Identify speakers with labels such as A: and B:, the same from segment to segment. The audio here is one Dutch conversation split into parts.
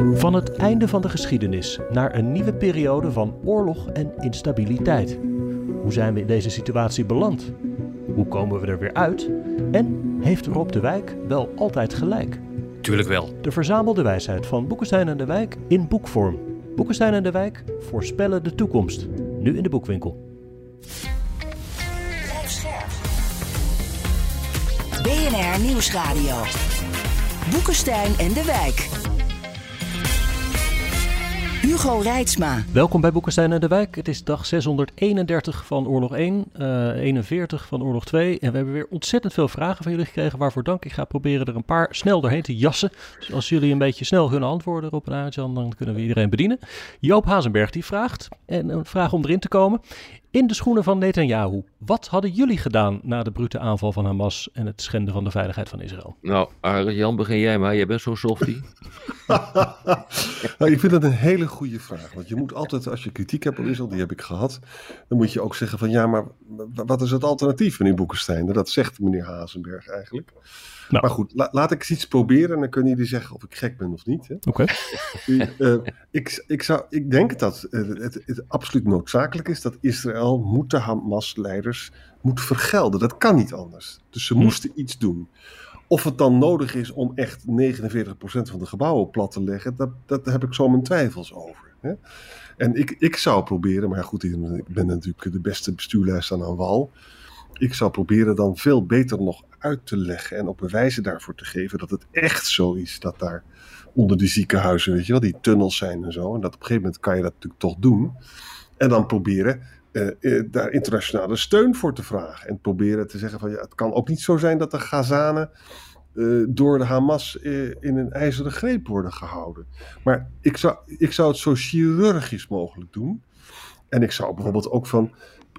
A: Van het einde van de geschiedenis naar een nieuwe periode van oorlog en instabiliteit. Hoe zijn we in deze situatie beland? Hoe komen we er weer uit? En heeft Rob de Wijk wel altijd gelijk?
B: Tuurlijk wel.
A: De verzamelde wijsheid van Boekenstein en de Wijk in boekvorm. Boekenstein en de Wijk voorspellen de toekomst. Nu in de boekwinkel.
C: BNR Nieuwsradio. Boekenstein en de Wijk. Hugo Reitsma.
A: Welkom bij Boekenstein en de Wijk. Het is dag 631 van Oorlog 1, uh, 41 van Oorlog 2. En we hebben weer ontzettend veel vragen van jullie gekregen. Waarvoor dank. Ik ga proberen er een paar snel doorheen te jassen. Dus als jullie een beetje snel kunnen antwoorden op een aardjan, dan kunnen we iedereen bedienen. Joop Hazenberg die vraagt, en een vraag om erin te komen. In de schoenen van Netanyahu. Wat hadden jullie gedaan na de brute aanval van Hamas en het schenden van de veiligheid van Israël?
B: Nou, Jan, begin jij maar. Jij bent zo softie.
D: nou, ik vind dat een hele goede vraag. Want je moet altijd, als je kritiek hebt op Israël, die heb ik gehad, dan moet je ook zeggen van ja, maar wat is het alternatief, meneer Boekenstein? Dat zegt meneer Hazenberg eigenlijk. Nou. Maar goed, laat ik eens iets proberen en dan kunnen jullie zeggen of ik gek ben of niet.
A: Oké.
D: Uh, ik, ik, zou, ik denk dat uh, het, het, absoluut noodzakelijk is dat Israël moet de Hamas-leiders moet vergelden. Dat kan niet anders. Dus ze hm. moesten iets doen. Of het dan nodig is om echt 49% van de gebouwen plat te leggen, dat, dat heb ik zo mijn twijfels over. Hè? En ik, ik zou proberen, maar goed, ik ben natuurlijk de beste bestuurlijst aan wal. Ik zou proberen dan veel beter nog uit te leggen en op bewijzen daarvoor te geven dat het echt zo is dat daar onder de ziekenhuizen, weet je wel, die tunnels zijn en zo. En dat op een gegeven moment kan je dat natuurlijk toch doen. En dan proberen uh, uh, daar internationale steun voor te vragen. En proberen te zeggen van ja, het kan ook niet zo zijn dat de Gazanen uh, door de Hamas in een ijzeren greep worden gehouden. Maar ik zou, ik zou het zo chirurgisch mogelijk doen. En ik zou bijvoorbeeld ook van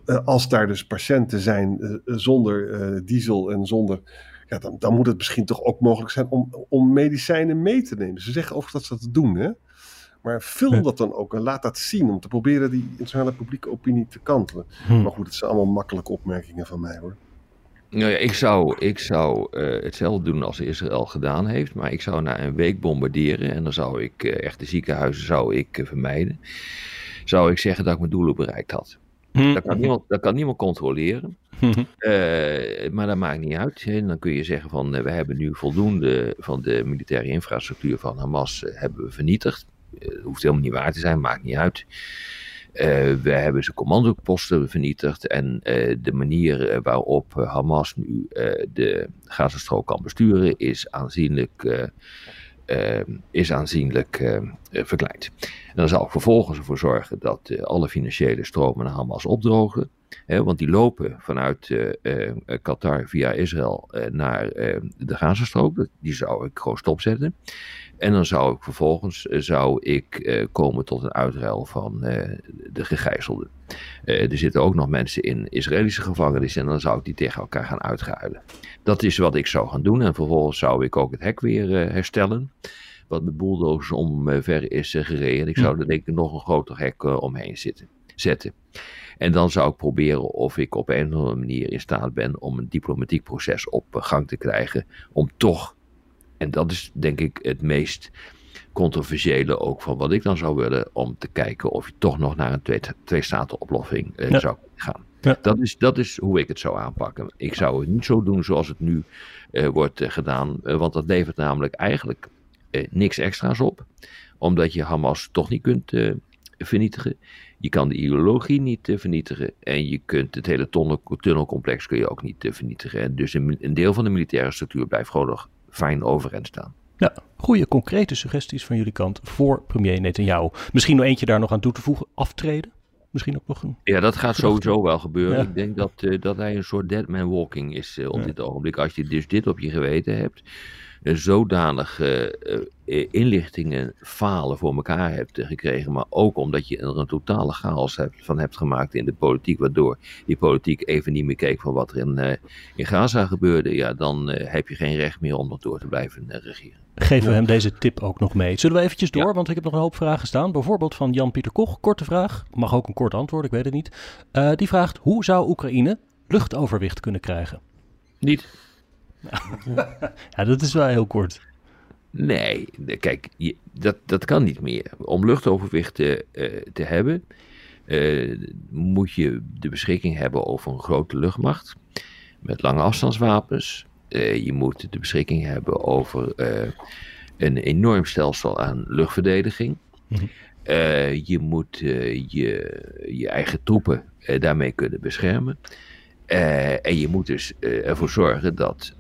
D: eh, als daar dus patiënten zijn eh, zonder eh, diesel en zonder. Ja, dan, dan moet het misschien toch ook mogelijk zijn om, om medicijnen mee te nemen. Ze zeggen overigens dat ze dat doen, hè? Maar film dat dan ook en laat dat zien om te proberen die internationale publieke opinie te kantelen. Hm. Maar goed, het zijn allemaal makkelijke opmerkingen van mij hoor.
B: Nou ja, ik zou, ik zou hetzelfde doen als Israël gedaan heeft, maar ik zou na een week bombarderen en dan zou ik echt de ziekenhuizen zou ik vermijden. Zou ik zeggen dat ik mijn doelen bereikt had. Hm. Dat, kan niemand, dat kan niemand controleren. Hm. Eh, maar dat maakt niet uit. Hè. Dan kun je zeggen van uh, we hebben nu voldoende van de militaire infrastructuur van Hamas uh, hebben we vernietigd. Het hoeft helemaal niet waar te zijn, maakt niet uit. we hebben zijn commandoposten vernietigd en de manier waarop Hamas nu de Gazastrook kan besturen is aanzienlijk is aanzienlijk verkleind. En dan zal ik vervolgens ervoor zorgen dat alle financiële stromen naar Hamas opdrogen. Hè, want die lopen vanuit Qatar via Israël naar de Gazastrook. Die zou ik gewoon stopzetten. En dan zou ik vervolgens zou ik, komen tot een uitruil van de gegijzelden. er zitten ook nog mensen in Israëlische gevangenissen en dan zou ik die tegen elkaar gaan uitruilen. Dat is wat ik zou gaan doen. En vervolgens zou ik ook het hek weer herstellen. Wat met bulldozers omver is gereden. Ik zou er denk ik nog een groter hek omheen zitten, zetten. En dan zou ik proberen of ik op een of andere manier in staat ben om een diplomatiek proces op gang te krijgen. Om toch, en dat is denk ik het meest controversiële ook van wat ik dan zou willen, om te kijken of je toch nog naar een twee, twee oplossing ja. zou gaan. Ja. Dat, is, dat is hoe ik het zou aanpakken. Ik zou het niet zo doen zoals het nu uh, wordt uh, gedaan, want dat levert namelijk eigenlijk niks extra's op, omdat je Hamas toch niet kunt vernietigen. Je kan de ideologie niet vernietigen en je kunt het hele tunnel, tunnelcomplex kun je ook niet vernietigen. En dus een, een, deel van de militaire structuur blijft gewoon nog fijn overeind staan.
A: Ja, goede concrete suggesties van jullie kant voor premier Netanyahu. Misschien nog eentje daar nog aan toe te voegen, aftreden? misschien ook nog een.
B: Ja, dat gaat sowieso wel gebeuren. Ik denk dat, uh, dat hij een soort dead man walking is uh, op ja. dit ogenblik. Als je dus dit op je geweten hebt, uh, zodanig inlichtingen, falen voor elkaar hebt gekregen, maar ook omdat je er een totale chaos hebt, van hebt gemaakt in de politiek, waardoor die politiek even niet meer keek van wat er in, in Gaza gebeurde, ja, dan heb je geen recht meer om er door te blijven regeren
A: geven we hem deze tip ook nog mee. Zullen we eventjes door, want ik heb nog een hoop vragen staan. Bijvoorbeeld van Jan-Pieter Koch, korte vraag. Mag ook een kort antwoord, ik weet het niet. Uh, die vraagt, hoe zou Oekraïne luchtoverwicht kunnen krijgen?
B: Niet.
A: ja, dat is wel heel kort.
B: Nee, kijk, dat, dat kan niet meer. Om luchtoverwicht te, te hebben, moet je de beschikking hebben over een grote luchtmacht met lange afstandswapens. je moet de beschikking hebben over een enorm stelsel aan luchtverdediging. Mhm. Je moet je, je eigen troepen daarmee kunnen beschermen. En je moet dus ervoor zorgen dat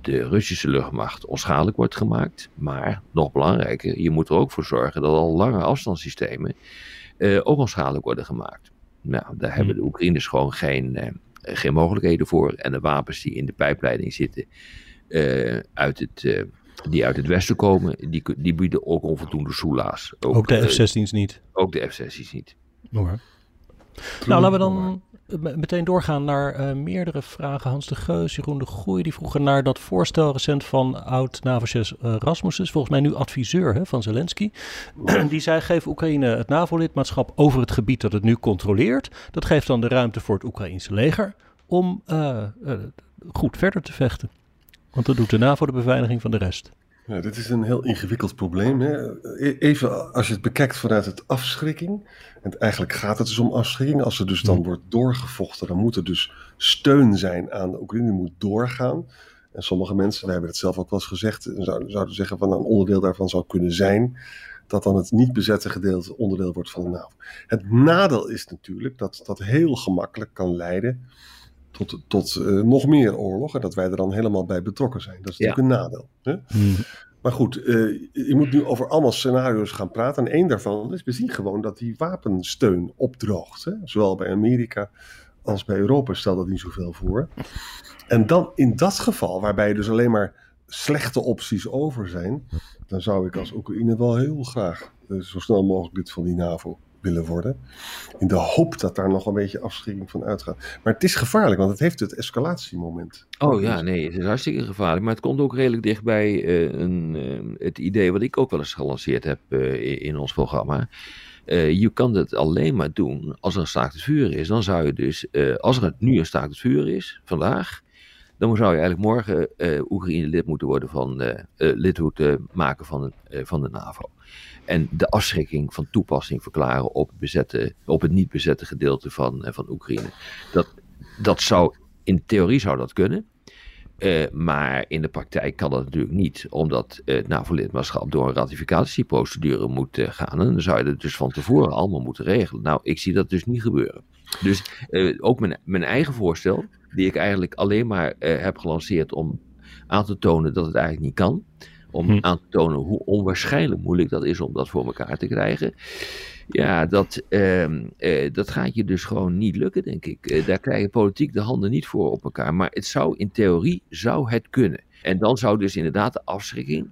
B: de Russische luchtmacht onschadelijk wordt gemaakt. Maar nog belangrijker, je moet er ook voor zorgen dat al lange afstandssystemen ook onschadelijk worden gemaakt. Nou, daar hebben de Oekraïners gewoon geen, geen mogelijkheden voor. En de wapens die in de pijpleiding zitten uit het die uit het westen komen, die, die bieden ook onvoldoende soelaas.
A: Ook, ook de eh, F-16's niet?
B: Ook de F-16's niet.
A: Nou, laten we dan meteen doorgaan naar uh, meerdere vragen. Hans de Geus, Jeroen de Groei, die vroegen naar dat voorstel recent van oud-NAVO-chef uh, Rasmussen, volgens mij nu adviseur hè, van Zelensky. die zei, geef Oekraïne het NAVO-lidmaatschap over het gebied dat het nu controleert. Dat geeft dan de ruimte voor het Oekraïnse leger om uh, goed verder te vechten. Want dan doet de NAVO de beveiliging van de rest.
D: Ja, dit is een heel ingewikkeld probleem. Hè? E-, even als je het bekijkt vanuit het afschrikking. En eigenlijk gaat het dus om afschrikking. Als er dus dan wordt doorgevochten, dan moet er dus steun zijn aan de Oekraïne, moet doorgaan. En sommige mensen, wij hebben het zelf ook wel eens gezegd, zouden, zouden zeggen van een onderdeel daarvan zou kunnen zijn dat dan het niet bezette gedeelte onderdeel wordt van de NAVO. Het nadeel is natuurlijk dat dat heel gemakkelijk kan leiden tot, tot uh, nog meer oorlog. En dat wij er dan helemaal bij betrokken zijn. Dat is natuurlijk een nadeel. Hè? Hmm. Maar goed, uh, je moet nu over allemaal scenario's gaan praten. En één daarvan is, we zien gewoon dat die wapensteun opdroogt. Hè? Zowel bij Amerika als bij Europa stelt dat niet zoveel voor. En dan in dat geval, waarbij dus alleen maar slechte opties over zijn, dan zou ik als Oekraïne wel heel graag uh, zo snel mogelijk lid van die NAVO willen worden. In de hoop dat daar nog een beetje afschrikking van uitgaat. Maar het is gevaarlijk, want het heeft het escalatiemoment.
B: Oh ja, nee, het is hartstikke gevaarlijk. Maar het komt ook redelijk dichtbij uh, een, uh, het idee wat ik ook wel eens gelanceerd heb uh, in ons programma. je kan het alleen maar doen als er een staakt het vuur is. Dan zou je dus, als er nu een staakt het vuur is, vandaag, dan zou je eigenlijk morgen Oekraïne lid moeten worden van, lid moeten maken van, van de NAVO en de afschrikking van toepassing verklaren op, bezette, op het niet bezette gedeelte van, eh, van Oekraïne. Dat, dat zou, in theorie zou dat kunnen. Uh, maar in de praktijk kan dat natuurlijk niet, omdat het NAVO-lidmaatschap door een ratificatieprocedure moet gaan. En dan zou je het dus van tevoren allemaal moeten regelen. Nou, ik zie dat dus niet gebeuren. Dus ook mijn, mijn eigen voorstel, die ik eigenlijk alleen maar heb gelanceerd om aan te tonen dat het eigenlijk niet kan. Om hm. aan te tonen hoe onwaarschijnlijk moeilijk dat is om dat voor elkaar te krijgen. Ja, dat, uh, uh, dat gaat je dus gewoon niet lukken, denk ik. Uh, daar krijgen politiek de handen niet voor op elkaar. Maar het zou in theorie zou het kunnen. En dan zou dus inderdaad de afschrikking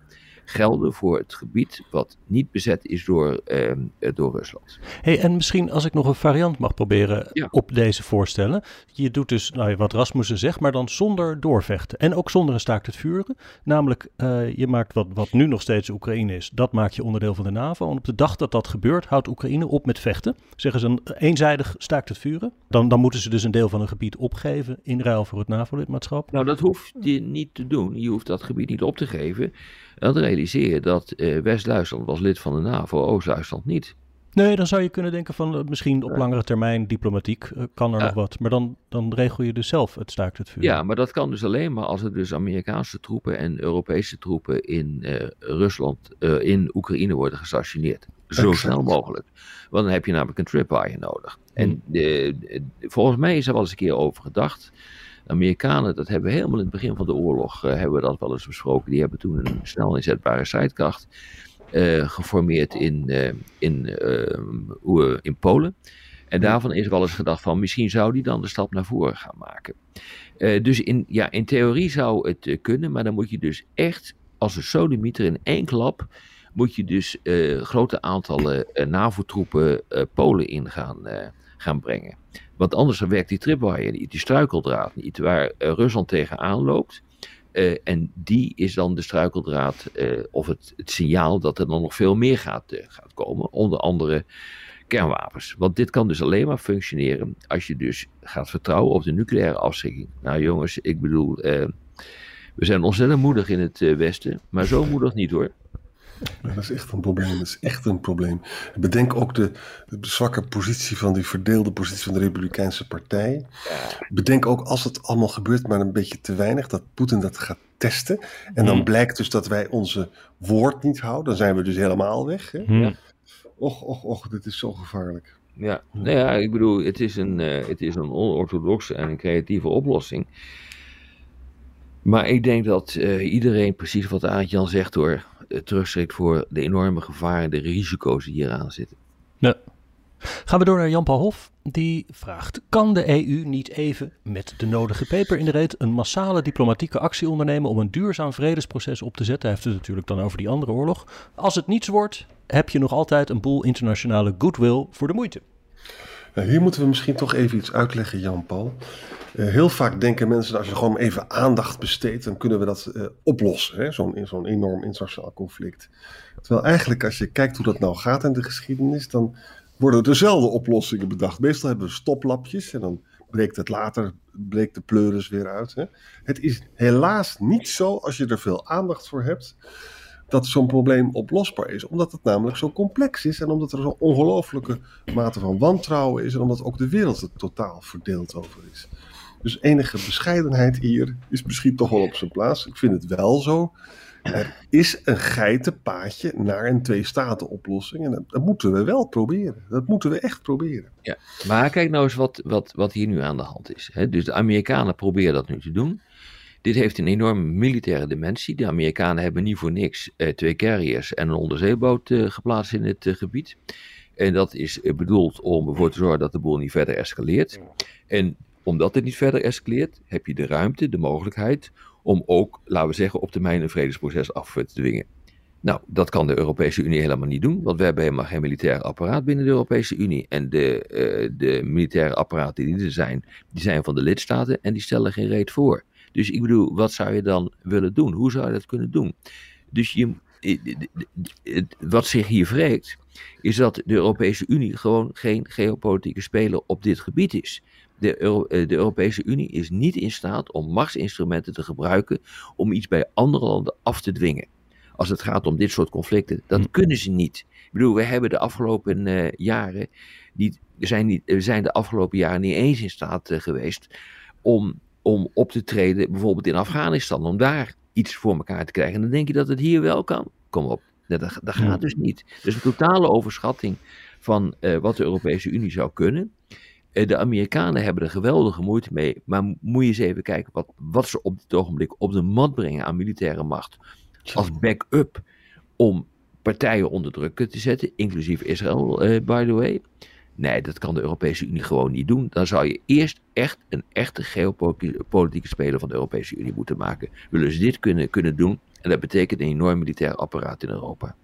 B: gelden voor het gebied wat niet bezet is door, uh, door Rusland.
A: Hey, en misschien als ik nog een variant mag proberen op deze voorstellen. Je doet dus nou, wat Rasmussen zegt, maar dan zonder doorvechten. En ook zonder een staakt het vuren. Namelijk, uh, je maakt wat, wat nu nog steeds Oekraïne is, dat maak je onderdeel van de NAVO. En op de dag dat dat gebeurt, houdt Oekraïne op met vechten. Zeggen ze een eenzijdig staakt het vuren. Dan, dan moeten ze dus een deel van een gebied opgeven in ruil voor het NAVO-lidmaatschap.
B: Nou, dat hoeft je niet te doen. Je hoeft dat gebied niet op te geven. Dan realiseer je dat uh, West-Duitsland was lid van de NAVO, Oost-Duitsland niet.
A: Nee, dan zou je kunnen denken van uh, misschien op langere termijn diplomatiek uh, kan er nog wat. Maar dan, dan regel je dus zelf het staakt het vuur.
B: Ja, maar dat kan dus alleen maar als er dus Amerikaanse troepen en Europese troepen in Rusland, in Oekraïne worden gestationeerd. Zo snel mogelijk. Want dan heb je namelijk een tripwire nodig. En hmm. volgens mij is er wel eens een keer over gedacht. Amerikanen, dat hebben we helemaal in het begin van de oorlog, uh, hebben we dat wel eens besproken. Die hebben toen een snel inzetbare strijdkracht uh, geformeerd in, uh, in, in Polen. En daarvan is er wel eens gedacht van misschien zou die dan de stap naar voren gaan maken. dus in, ja, in theorie zou het kunnen, maar dan moet je dus echt als een sodemieter in één klap moet je dus grote aantallen NAVO-troepen Polen in gaan, brengen. Want anders werkt die tripwire niet, die struikeldraad niet, waar uh, Rusland tegenaan loopt. Uh, en die is dan de struikeldraad uh, of het, het, signaal dat er dan nog veel meer gaat, gaat komen. Onder andere kernwapens. Want dit kan dus alleen maar functioneren als je dus gaat vertrouwen op de nucleaire afschrikking. Nou jongens, ik bedoel, we zijn ontzettend moedig in het eh, Westen, maar zo moedig niet hoor.
D: Dat is echt een probleem. Dat is echt een probleem. Bedenk ook de, de zwakke positie van die verdeelde positie van de Republikeinse Partij. Bedenk ook als het allemaal gebeurt, maar een beetje te weinig, dat Poetin dat gaat testen. En dan
A: Mhm.
D: blijkt dus dat wij onze woord niet houden. Dan zijn we dus helemaal weg. Hè?
A: Hm.
D: Och, och, och, dit is zo gevaarlijk.
B: Ja, nou ja, ik bedoel, het is een, eh, het is een onorthodoxe en een creatieve oplossing. Maar ik denk dat eh, iedereen, precies wat Aart-Jan zegt hoor, terugschrikt voor de enorme gevaren, de risico's die hieraan zitten.
A: Gaan we door naar Jan Paul Hof. Die vraagt: Kan de EU niet even met de nodige peper in de reet een massale diplomatieke actie ondernemen om een duurzaam vredesproces op te zetten? Hij heeft het natuurlijk dan over die andere oorlog. Als het niets wordt, heb je nog altijd een boel internationale goodwill voor de moeite.
D: Nou, hier moeten we misschien toch even iets uitleggen, Jan-Paul. Eh, heel vaak denken mensen, als je gewoon even aandacht besteedt, dan kunnen we dat eh, oplossen. zo'n enorm internationaal conflict. Terwijl eigenlijk, als je kijkt hoe dat nou gaat in de geschiedenis, dan worden dezelfde oplossingen bedacht. Meestal hebben we stoplapjes en dan breekt het later, breekt de pleuris weer uit. Hè. Het is helaas niet zo, als je er veel aandacht voor hebt, dat zo'n probleem oplosbaar is. Omdat het namelijk zo complex is en omdat er zo'n ongelooflijke mate van wantrouwen is en omdat ook de wereld er totaal verdeeld over is. Dus enige bescheidenheid hier is misschien toch wel op zijn plaats. Ik vind het wel zo. Er is een geitenpaadje naar een twee-staten-oplossing. En dat, moeten we wel proberen. Dat moeten we echt proberen.
B: Maar kijk nou eens wat, wat, wat hier nu aan de hand is. Hè? Dus de Amerikanen proberen dat nu te doen. Dit heeft een enorme militaire dimensie. De Amerikanen hebben niet voor niks eh, twee carriers en een onderzeeboot eh, geplaatst in het eh, gebied. En dat is eh, bedoeld om ervoor te zorgen dat de boel niet verder escaleert. En omdat het niet verder escaleert, heb je de ruimte, de mogelijkheid om ook, laten we zeggen, op termijn een vredesproces af te dwingen. Nou, dat kan de Europese Unie helemaal niet doen, want we hebben helemaal geen militair apparaat binnen de Europese Unie. En de, eh, de militaire apparaten die er zijn, die zijn van de lidstaten en die stellen geen reet voor. Dus ik bedoel, wat zou je dan willen doen? Hoe zou je dat kunnen doen? Dus je, het- wat zich hier wreekt, is dat de Europese Unie gewoon geen geopolitieke speler op dit gebied is. De, Euro- eh, de Europese Unie is niet in staat om machtsinstrumenten te gebruiken om iets bij andere landen af te dwingen. Als het gaat om dit soort conflicten, dat
A: Hm.
B: kunnen ze niet. Ik bedoel, we hebben de afgelopen eh, jaren niet, zijn, niet, we zijn de afgelopen jaren niet eens in staat eh, geweest om, om op te treden, bijvoorbeeld in Afghanistan, om daar iets voor elkaar te krijgen. En dan denk je dat het hier wel kan. Kom op, dat, dat, gaat
A: Ja.
B: dus niet. Dus een totale overschatting van wat de Europese Unie zou kunnen. Eh, de Amerikanen hebben er geweldige moeite mee, maar moet je eens even kijken wat, wat ze op dit ogenblik op de mat brengen aan militaire macht. Als backup om partijen onder druk te zetten, inclusief Israël, eh, by the way. Nee, dat kan de Europese Unie gewoon niet doen. Dan zou je eerst echt een echte geopolitieke speler van de Europese Unie moeten maken. Willen ze dit kunnen, kunnen doen? En dat betekent een enorm militair apparaat in Europa.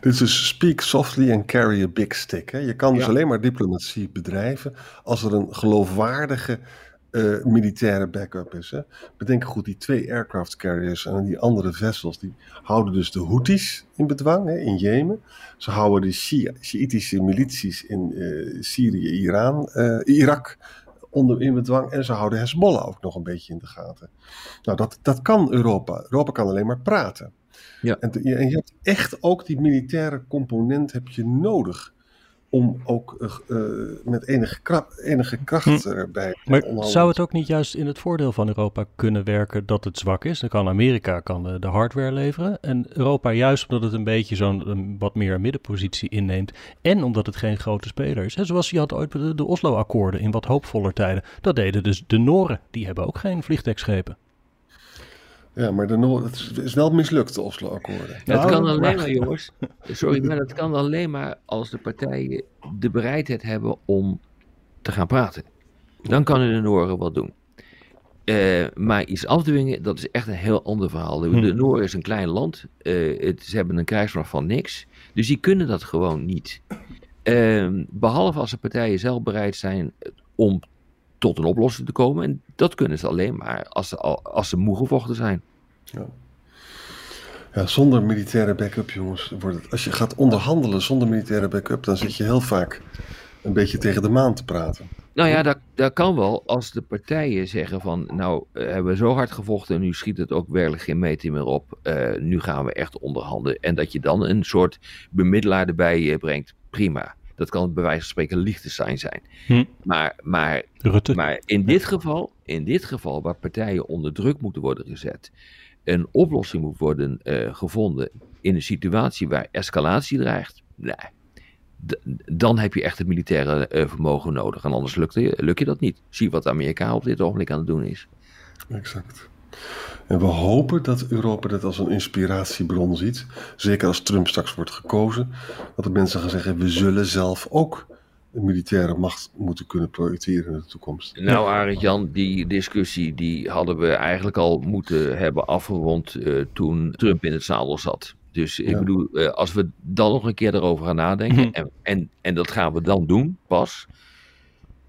D: Dit is dus speak softly and carry a big stick. Hè. Je kan dus
B: Ja.
D: alleen maar diplomatie bedrijven als er een geloofwaardige eh, militaire backup is. Hè. Bedenk goed, die twee aircraft carriers en die andere vessels, die houden dus de Houthis in bedwang hè, in Jemen. Ze houden de Sjiitische milities in eh, Syrië, Iran, eh, Irak onder in bedwang. En ze houden Hezbollah ook nog een beetje in de gaten. Nou, dat, dat kan Europa. Europa kan alleen maar praten.
B: Ja.
D: En, en je hebt echt ook die militaire component heb je nodig. Om ook eh, eh, met enige, kra- enige kracht
A: Hm.
D: erbij te
A: Maar zou het ook niet juist in het voordeel van Europa kunnen werken dat het zwak is? Dan kan Amerika kan de, de hardware leveren. En Europa, juist omdat het een beetje zo'n wat meer middenpositie inneemt. En omdat het geen grote speler is. Hè, zoals je had ooit de, de Oslo-akkoorden in wat hoopvoller tijden. Dat deden dus de Noren. Die hebben ook geen vliegdekschepen.
D: Ja, maar de Noor, het is- wel mislukt, de Oslo-akkoorden.
B: Dat
A: Nou,
B: kan alleen
A: maar-
B: jongens. Sorry, maar dat kan alleen maar als de partijen de bereidheid hebben om te gaan praten. Dan kan de Noren wat doen. Eh, maar iets afdwingen, dat is echt een heel ander verhaal. De,
A: Hm.
B: de Noren is een klein land. eh, het, ze hebben een krijgsmacht van niks. Dus die kunnen dat gewoon niet. Ehm, behalve als de partijen zelf bereid zijn om tot een oplossing te komen. En dat kunnen ze alleen maar als ze, al- als ze moe gevochten zijn.
D: Ja, zonder militaire backup, jongens, wordt het, als je gaat onderhandelen zonder militaire backup, dan zit je heel vaak een beetje tegen de maan te praten.
B: Nou ja, dat, dat kan wel als de partijen zeggen van, nou eh, hebben we zo hard gevochten en nu schiet het ook werkelijk geen meter meer op. Eh, nu gaan we echt onderhandelen. En dat je dan een soort bemiddelaar erbij eh, brengt, prima. Dat kan bij wijze van spreken Liechtenstein zijn.
A: Hm.
B: Maar, maar,
A: Rutte.
B: maar in, dit geval, in dit geval, waar partijen onder druk moeten worden gezet, een oplossing moet worden eh, gevonden in een situatie waar escalatie dreigt, nee. Dan heb je echt het militaire eh, vermogen nodig. En anders lukt, je- lukt je dat niet. Zie wat Amerika op dit ogenblik aan het doen is.
D: Exact. En we hopen dat Europa dat als een inspiratiebron ziet. Zeker als Trump straks wordt gekozen. Dat de mensen gaan zeggen: we zullen zelf ook een militaire macht moeten kunnen projecteren in de toekomst.
B: Nou, Arend Jan, die discussie die hadden we eigenlijk al moeten hebben afgerond eh, toen Trump in het zadel zat. Dus ik
D: Ja.
B: bedoel, eh, als we dan nog een keer erover gaan nadenken,
A: Mhm.
B: en, en, en dat gaan we dan doen, pas,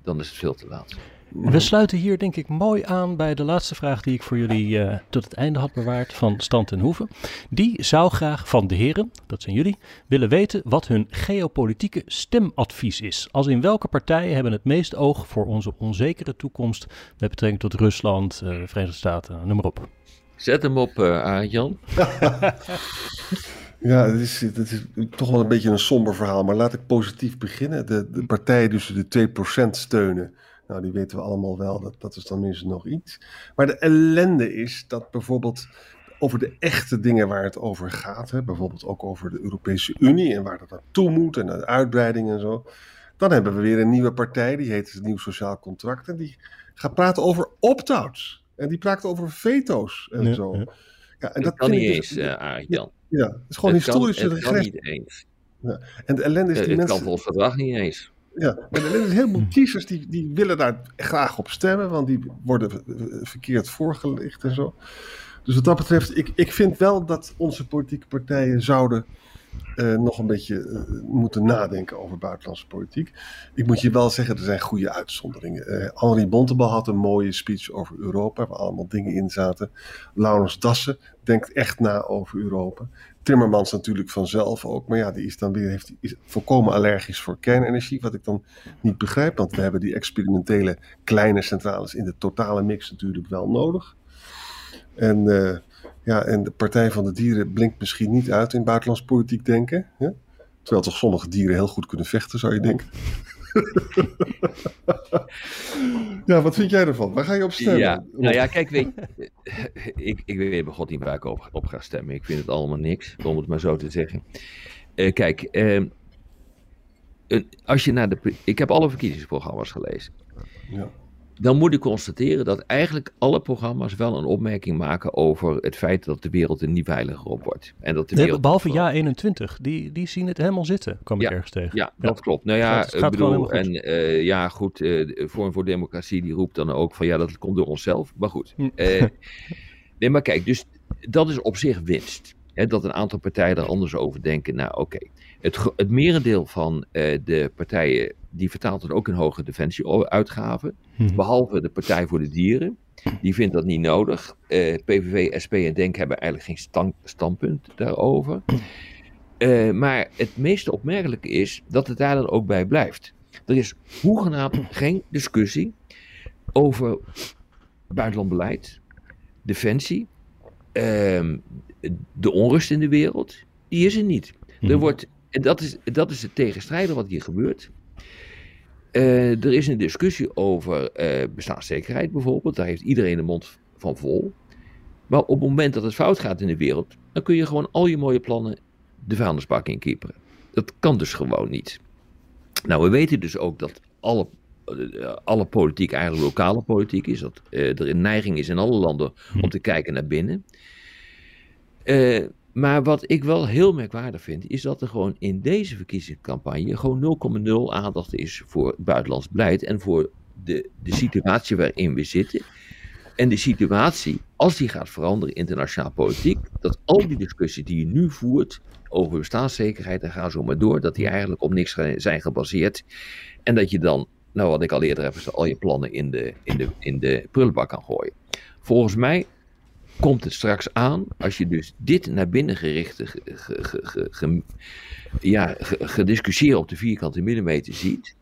B: dan is het veel te laat.
A: We sluiten hier denk ik mooi aan bij de laatste vraag die ik voor jullie eh, tot het einde had bewaard van Stand en Hoeven. Die zou graag van de heren, dat zijn jullie, willen weten wat hun geopolitieke stemadvies is. Als in welke partijen hebben het meest oog voor onze onzekere toekomst met betrekking tot Rusland, eh, Verenigde Staten, noem maar op.
B: Zet hem op, eh Arend Jan.
D: Ja, het is, het is toch wel een beetje een somber verhaal, maar laat ik positief beginnen. De, de partijen dus de 2% steunen, nou die weten we allemaal wel, dat, dat is dan minstens nog iets. Maar de ellende is dat bijvoorbeeld over de echte dingen waar het over gaat, hè, bijvoorbeeld ook over de Europese Unie en waar dat naartoe moet en de uitbreiding en zo. Dan hebben we weer een nieuwe partij, die heet het Nieuw Sociaal Contract en die gaat praten over opt-outs. En die praat over veto's en
A: Ja,
D: zo.
A: ja.
D: Ja, en
B: dat kan niet
D: ik
B: eens,
D: dus- ja, het is gewoon
B: Het kan-
D: historische
B: Het kan niet eens.
D: En de ellende is
B: Eh,
D: die
B: Het kan
D: mensen.
B: volgens verdrag niet eens.
D: Ja, en de ellende is heel veel kiezers die, die willen daar graag op stemmen, want die worden verkeerd voorgelicht en zo. Dus wat dat betreft, ik, ik vind wel dat onze politieke partijen zouden eh, nog een beetje eh, moeten nadenken over buitenlandse politiek. Ik moet je wel zeggen, er zijn goede uitzonderingen. Eh Henri Bontebal had een mooie speech over Europa, waar allemaal dingen in zaten. Laurens Dassen denkt echt na over Europa. Timmermans natuurlijk vanzelf ook, maar ja, die is dan weer heeft, is volkomen allergisch voor kernenergie, wat ik dan niet begrijp, want we hebben die experimentele kleine centrales in de totale mix natuurlijk wel nodig. En, ja, en de Partij van de Dieren blinkt misschien niet uit in buitenlands politiek denken. Hè? Terwijl toch sommige dieren heel goed kunnen vechten, zou je denken. ja, wat vind jij ervan? Waar ga je op stemmen?
B: Ja, nou ja, kijk, weet ik, ik weet bij God niet waar ik op, op ga stemmen. Ik vind het allemaal niks, om het maar zo te zeggen. Eh, kijk, ehm, als je naar de. Ik heb alle verkiezingsprogramma's gelezen.
D: Ja.
B: Dan moet ik constateren dat eigenlijk alle programma's wel een opmerking maken over het feit dat de wereld er niet veiliger op wordt. En dat de
A: Nee,
B: wereld
A: behalve Ja 21, die, die zien het helemaal zitten, kwam ik
B: Ja,
A: ergens tegen.
B: Ja, dat klopt. Nou ja,
A: gaat- gaat
B: ik
A: gewoon
B: bedoel, en eh, ja, goed, de Vorm voor Democratie die roept dan ook van ja, dat komt door onszelf. Maar goed.
A: Hm.
B: Eh, nee, maar kijk, dus dat is op zich winst. Hè, dat een aantal partijen er anders over denken. Nou, oké. Het, het merendeel van de partijen, die vertaalt dan ook een hoge defensieuitgaven.
A: Mhm.
B: Behalve de Partij voor de Dieren. Die vindt dat niet nodig. Eh, PVV, SP en DENK hebben eigenlijk geen stan- standpunt daarover. Eh, maar het meest opmerkelijke is dat het daar dan ook bij blijft. Er is hoegenaamd geen discussie over buitenlandbeleid, defensie, ehm, de onrust in de wereld. Die is er niet. Er
A: Mhm.
B: wordt, en dat is, dat is het tegenstrijden wat hier gebeurt. Eh, er is een discussie over eh, bestaanszekerheid bijvoorbeeld. Daar heeft iedereen de mond van vol. Maar op het moment dat het fout gaat in de wereld, dan kun je gewoon al je mooie plannen de vuilnisbak inkieperen. Dat kan dus gewoon niet. Nou, we weten dus ook dat alle, eh, alle politiek eigenlijk lokale politiek is. Dat er een neiging is in alle landen om te kijken naar binnen. Maar wat ik wel heel merkwaardig vind, is dat er gewoon in deze verkiezingscampagne gewoon 0,0 aandacht is voor buitenlands beleid en voor de, de situatie waarin we zitten. En de situatie, als die gaat veranderen internationaal politiek, dat al die discussies die je nu voert over bestaanszekerheid en ga zo maar door, dat die eigenlijk op niks zijn gebaseerd. En dat je dan, nou wat ik al eerder heb gezegd, al je plannen in de, in de, in de prullenbak kan gooien. Volgens mij komt het straks aan, als je dus dit naar binnen gerichte ge, ja, ge- gediscussieerd op de vierkante millimeter ziet,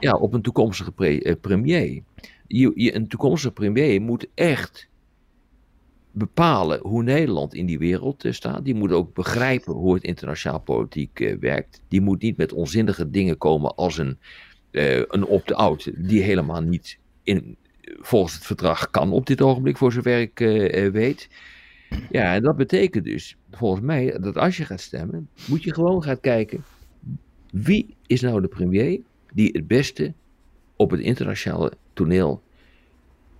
B: ja, op een toekomstige eh, premier. Je, je, een toekomstige premier moet echt bepalen hoe Nederland in die wereld eh, staat. Die moet ook begrijpen hoe het internationaal politiek eh, werkt. Die moet niet met onzinnige dingen komen als een, eh, een opt-out, die helemaal niet in, volgens het verdrag kan op dit ogenblik, voor zover ik eh, eh, weet. Ja, en dat betekent dus volgens mij dat als je gaat stemmen, moet je gewoon gaan kijken wie is nou de premier die het beste op het internationale toneel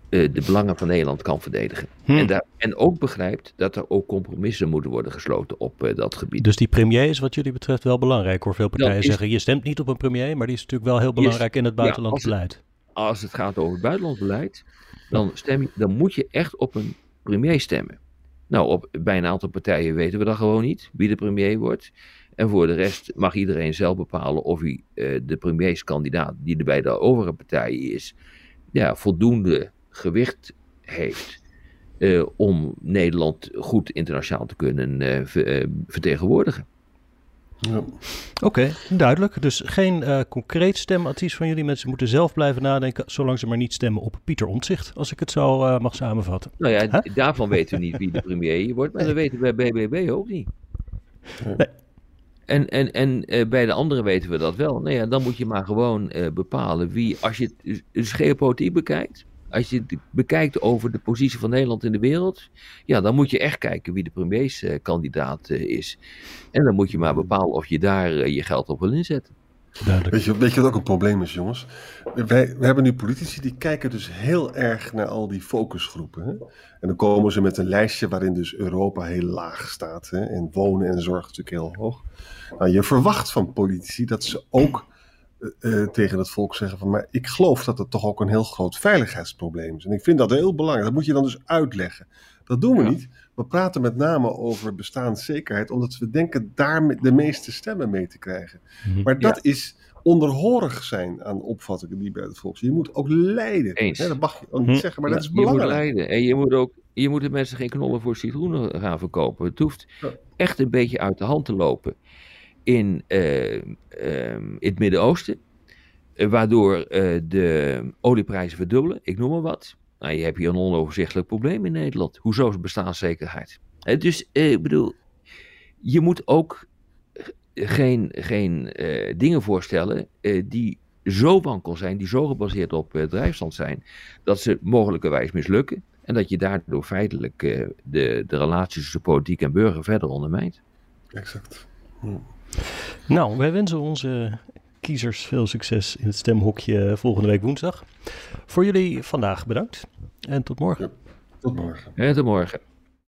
B: eh, de belangen van Nederland kan verdedigen.
A: Hm.
B: En, daar, en ook begrijpt dat er ook compromissen moeten worden gesloten op dat gebied.
A: Dus die premier is wat jullie betreft wel belangrijk hoor. Veel partijen
B: is-
A: zeggen je stemt niet op een premier, maar die is natuurlijk wel heel belangrijk in het
B: ja,
A: buitenlands
B: het-
A: beleid.
B: Als het gaat over het buitenlands beleid, dan, stem, je- dan moet je echt op een premier stemmen. Nou, op, bij een aantal partijen weten we dat gewoon niet, wie de premier wordt. En voor de rest mag iedereen zelf bepalen of hij eh, de premierskandidaat die er bij de overige partijen is, ja, voldoende gewicht heeft eh, om Nederland goed internationaal te kunnen eh, ver- vertegenwoordigen.
D: Ja.
A: Oké, duidelijk. Dus geen eh, concreet stemadvies van jullie. Mensen moeten zelf blijven nadenken, zolang ze maar niet stemmen op Pieter Omtzigt, als ik het zo eh, mag samenvatten.
B: Nou ja, daarvan weten we niet wie de premier wordt, maar dat weten we bij BBB ook niet.
A: Nee.
B: En, en, en eh, bij de anderen weten we dat wel. Nou ja, dan moet je maar gewoon eh, bepalen wie, als je het dus geopolitiek bekijkt, als je het bekijkt over de positie van Nederland in de wereld, ja, dan moet je echt kijken wie de premierskandidaat eh, is. En dan moet je maar bepalen of je daar eh, je geld op wil inzetten.
A: Duidelijk.
D: Weet je, weet je wat ook een probleem is, jongens? Wij, we hebben nu politici die kijken dus heel erg naar al die focusgroepen. Hè? En dan komen ze met een lijstje waarin dus Europa heel laag staat. Hè? En wonen en zorg natuurlijk heel hoog. Nou, je verwacht van politici dat ze ook eh, eh, tegen het volk zeggen van... maar ik geloof dat het toch ook een heel groot veiligheidsprobleem is. En ik vind dat heel belangrijk. Dat moet je dan dus uitleggen. Dat doen we
B: Ja.
D: niet. We praten met name over bestaanszekerheid... omdat we denken daar de meeste stemmen mee te krijgen.
A: Mhm.
D: Maar dat is onderhorig zijn aan opvattingen die bij het volk zijn. Je moet ook leiden.
B: Eens.
D: Hè, dat mag je ook
A: Hm.
D: niet zeggen, maar dat is
B: je moet
D: belangrijk.
B: leiden. En je moet ook, je moet de mensen geen knollen voor citroenen gaan verkopen. Het hoeft echt een beetje uit de hand te lopen in, eh, ehm, in het Midden-Oosten. eh, waardoor eh, de olieprijzen verdubbelen. Ik noem maar wat. Nou, je hebt hier een onoverzichtelijk probleem in Nederland. Hoezo is bestaanszekerheid? Dus eh, ik bedoel, je moet ook geen, geen dingen voorstellen die zo wankel zijn, die zo gebaseerd op eh, drijfstand zijn, dat ze mogelijkerwijs mislukken. En dat je daardoor feitelijk de, de relaties tussen politiek en burger verder ondermijnt.
D: Exact.
A: Nou, wij wensen onze kiezers veel succes in het stemhokje volgende week woensdag. Voor jullie vandaag bedankt en tot morgen.
D: Tot morgen.
B: En tot morgen.